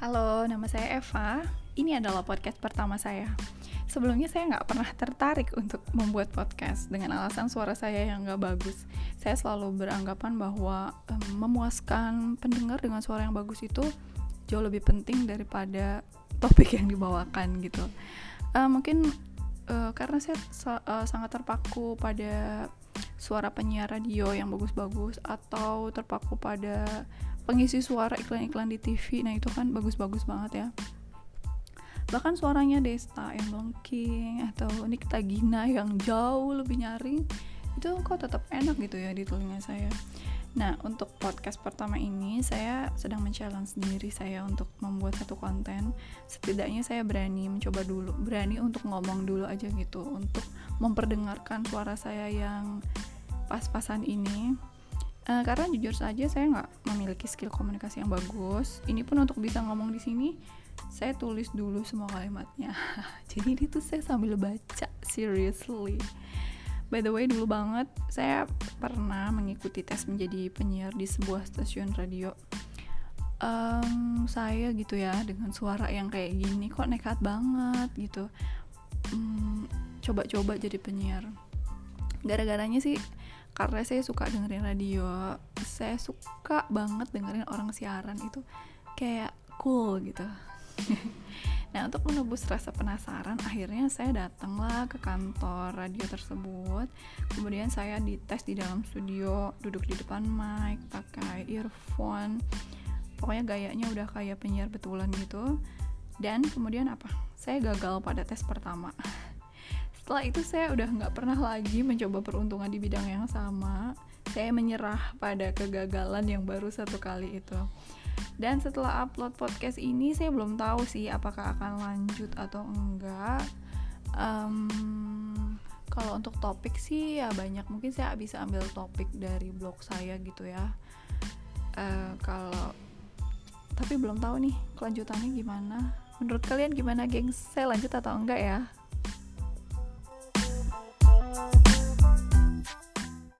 Halo, nama saya Eva. Ini adalah podcast pertama saya. Sebelumnya saya nggak pernah tertarik untuk membuat podcast dengan alasan suara saya yang nggak bagus. Saya selalu beranggapan bahwa um, memuaskan pendengar dengan suara yang bagus itu jauh lebih penting daripada topik yang dibawakan gitu. Uh, mungkin uh, karena saya sa uh, sangat terpaku pada suara penyiar radio yang bagus-bagus atau terpaku pada pengisi suara iklan-iklan di TV nah itu kan bagus-bagus banget ya. Bahkan suaranya Desta yang melengking atau Nikita Gina yang jauh lebih nyaring itu kok tetap enak gitu ya di telinga saya. Nah, untuk podcast pertama ini saya sedang men-challenge saya untuk membuat satu konten. Setidaknya saya berani mencoba dulu, berani untuk ngomong dulu aja gitu, untuk memperdengarkan suara saya yang pas-pasan ini Uh, karena jujur saja saya nggak memiliki skill komunikasi yang bagus. Ini pun untuk bisa ngomong di sini, saya tulis dulu semua kalimatnya. Jadi ini saya sambil baca, seriously. By the way, dulu banget saya pernah mengikuti tes menjadi penyiar di sebuah stasiun radio. Um, saya gitu ya dengan suara yang kayak gini kok nekat banget gitu. Um, coba-coba jadi penyiar. Gara-garanya sih karena saya suka dengerin radio. Saya suka banget dengerin orang siaran itu kayak cool gitu. Nah untuk menebus rasa penasaran akhirnya saya datanglah ke kantor radio tersebut. Kemudian saya dites di dalam studio duduk di depan mic pakai earphone. Pokoknya gayanya udah kayak penyiar betulan gitu. Dan kemudian apa? Saya gagal pada tes pertama setelah itu saya udah nggak pernah lagi mencoba peruntungan di bidang yang sama. Saya menyerah pada kegagalan yang baru satu kali itu. Dan setelah upload podcast ini saya belum tahu sih apakah akan lanjut atau enggak. Um, kalau untuk topik sih ya banyak. Mungkin saya bisa ambil topik dari blog saya gitu ya. Uh, kalau tapi belum tahu nih kelanjutannya gimana. Menurut kalian gimana gengs? Saya lanjut atau enggak ya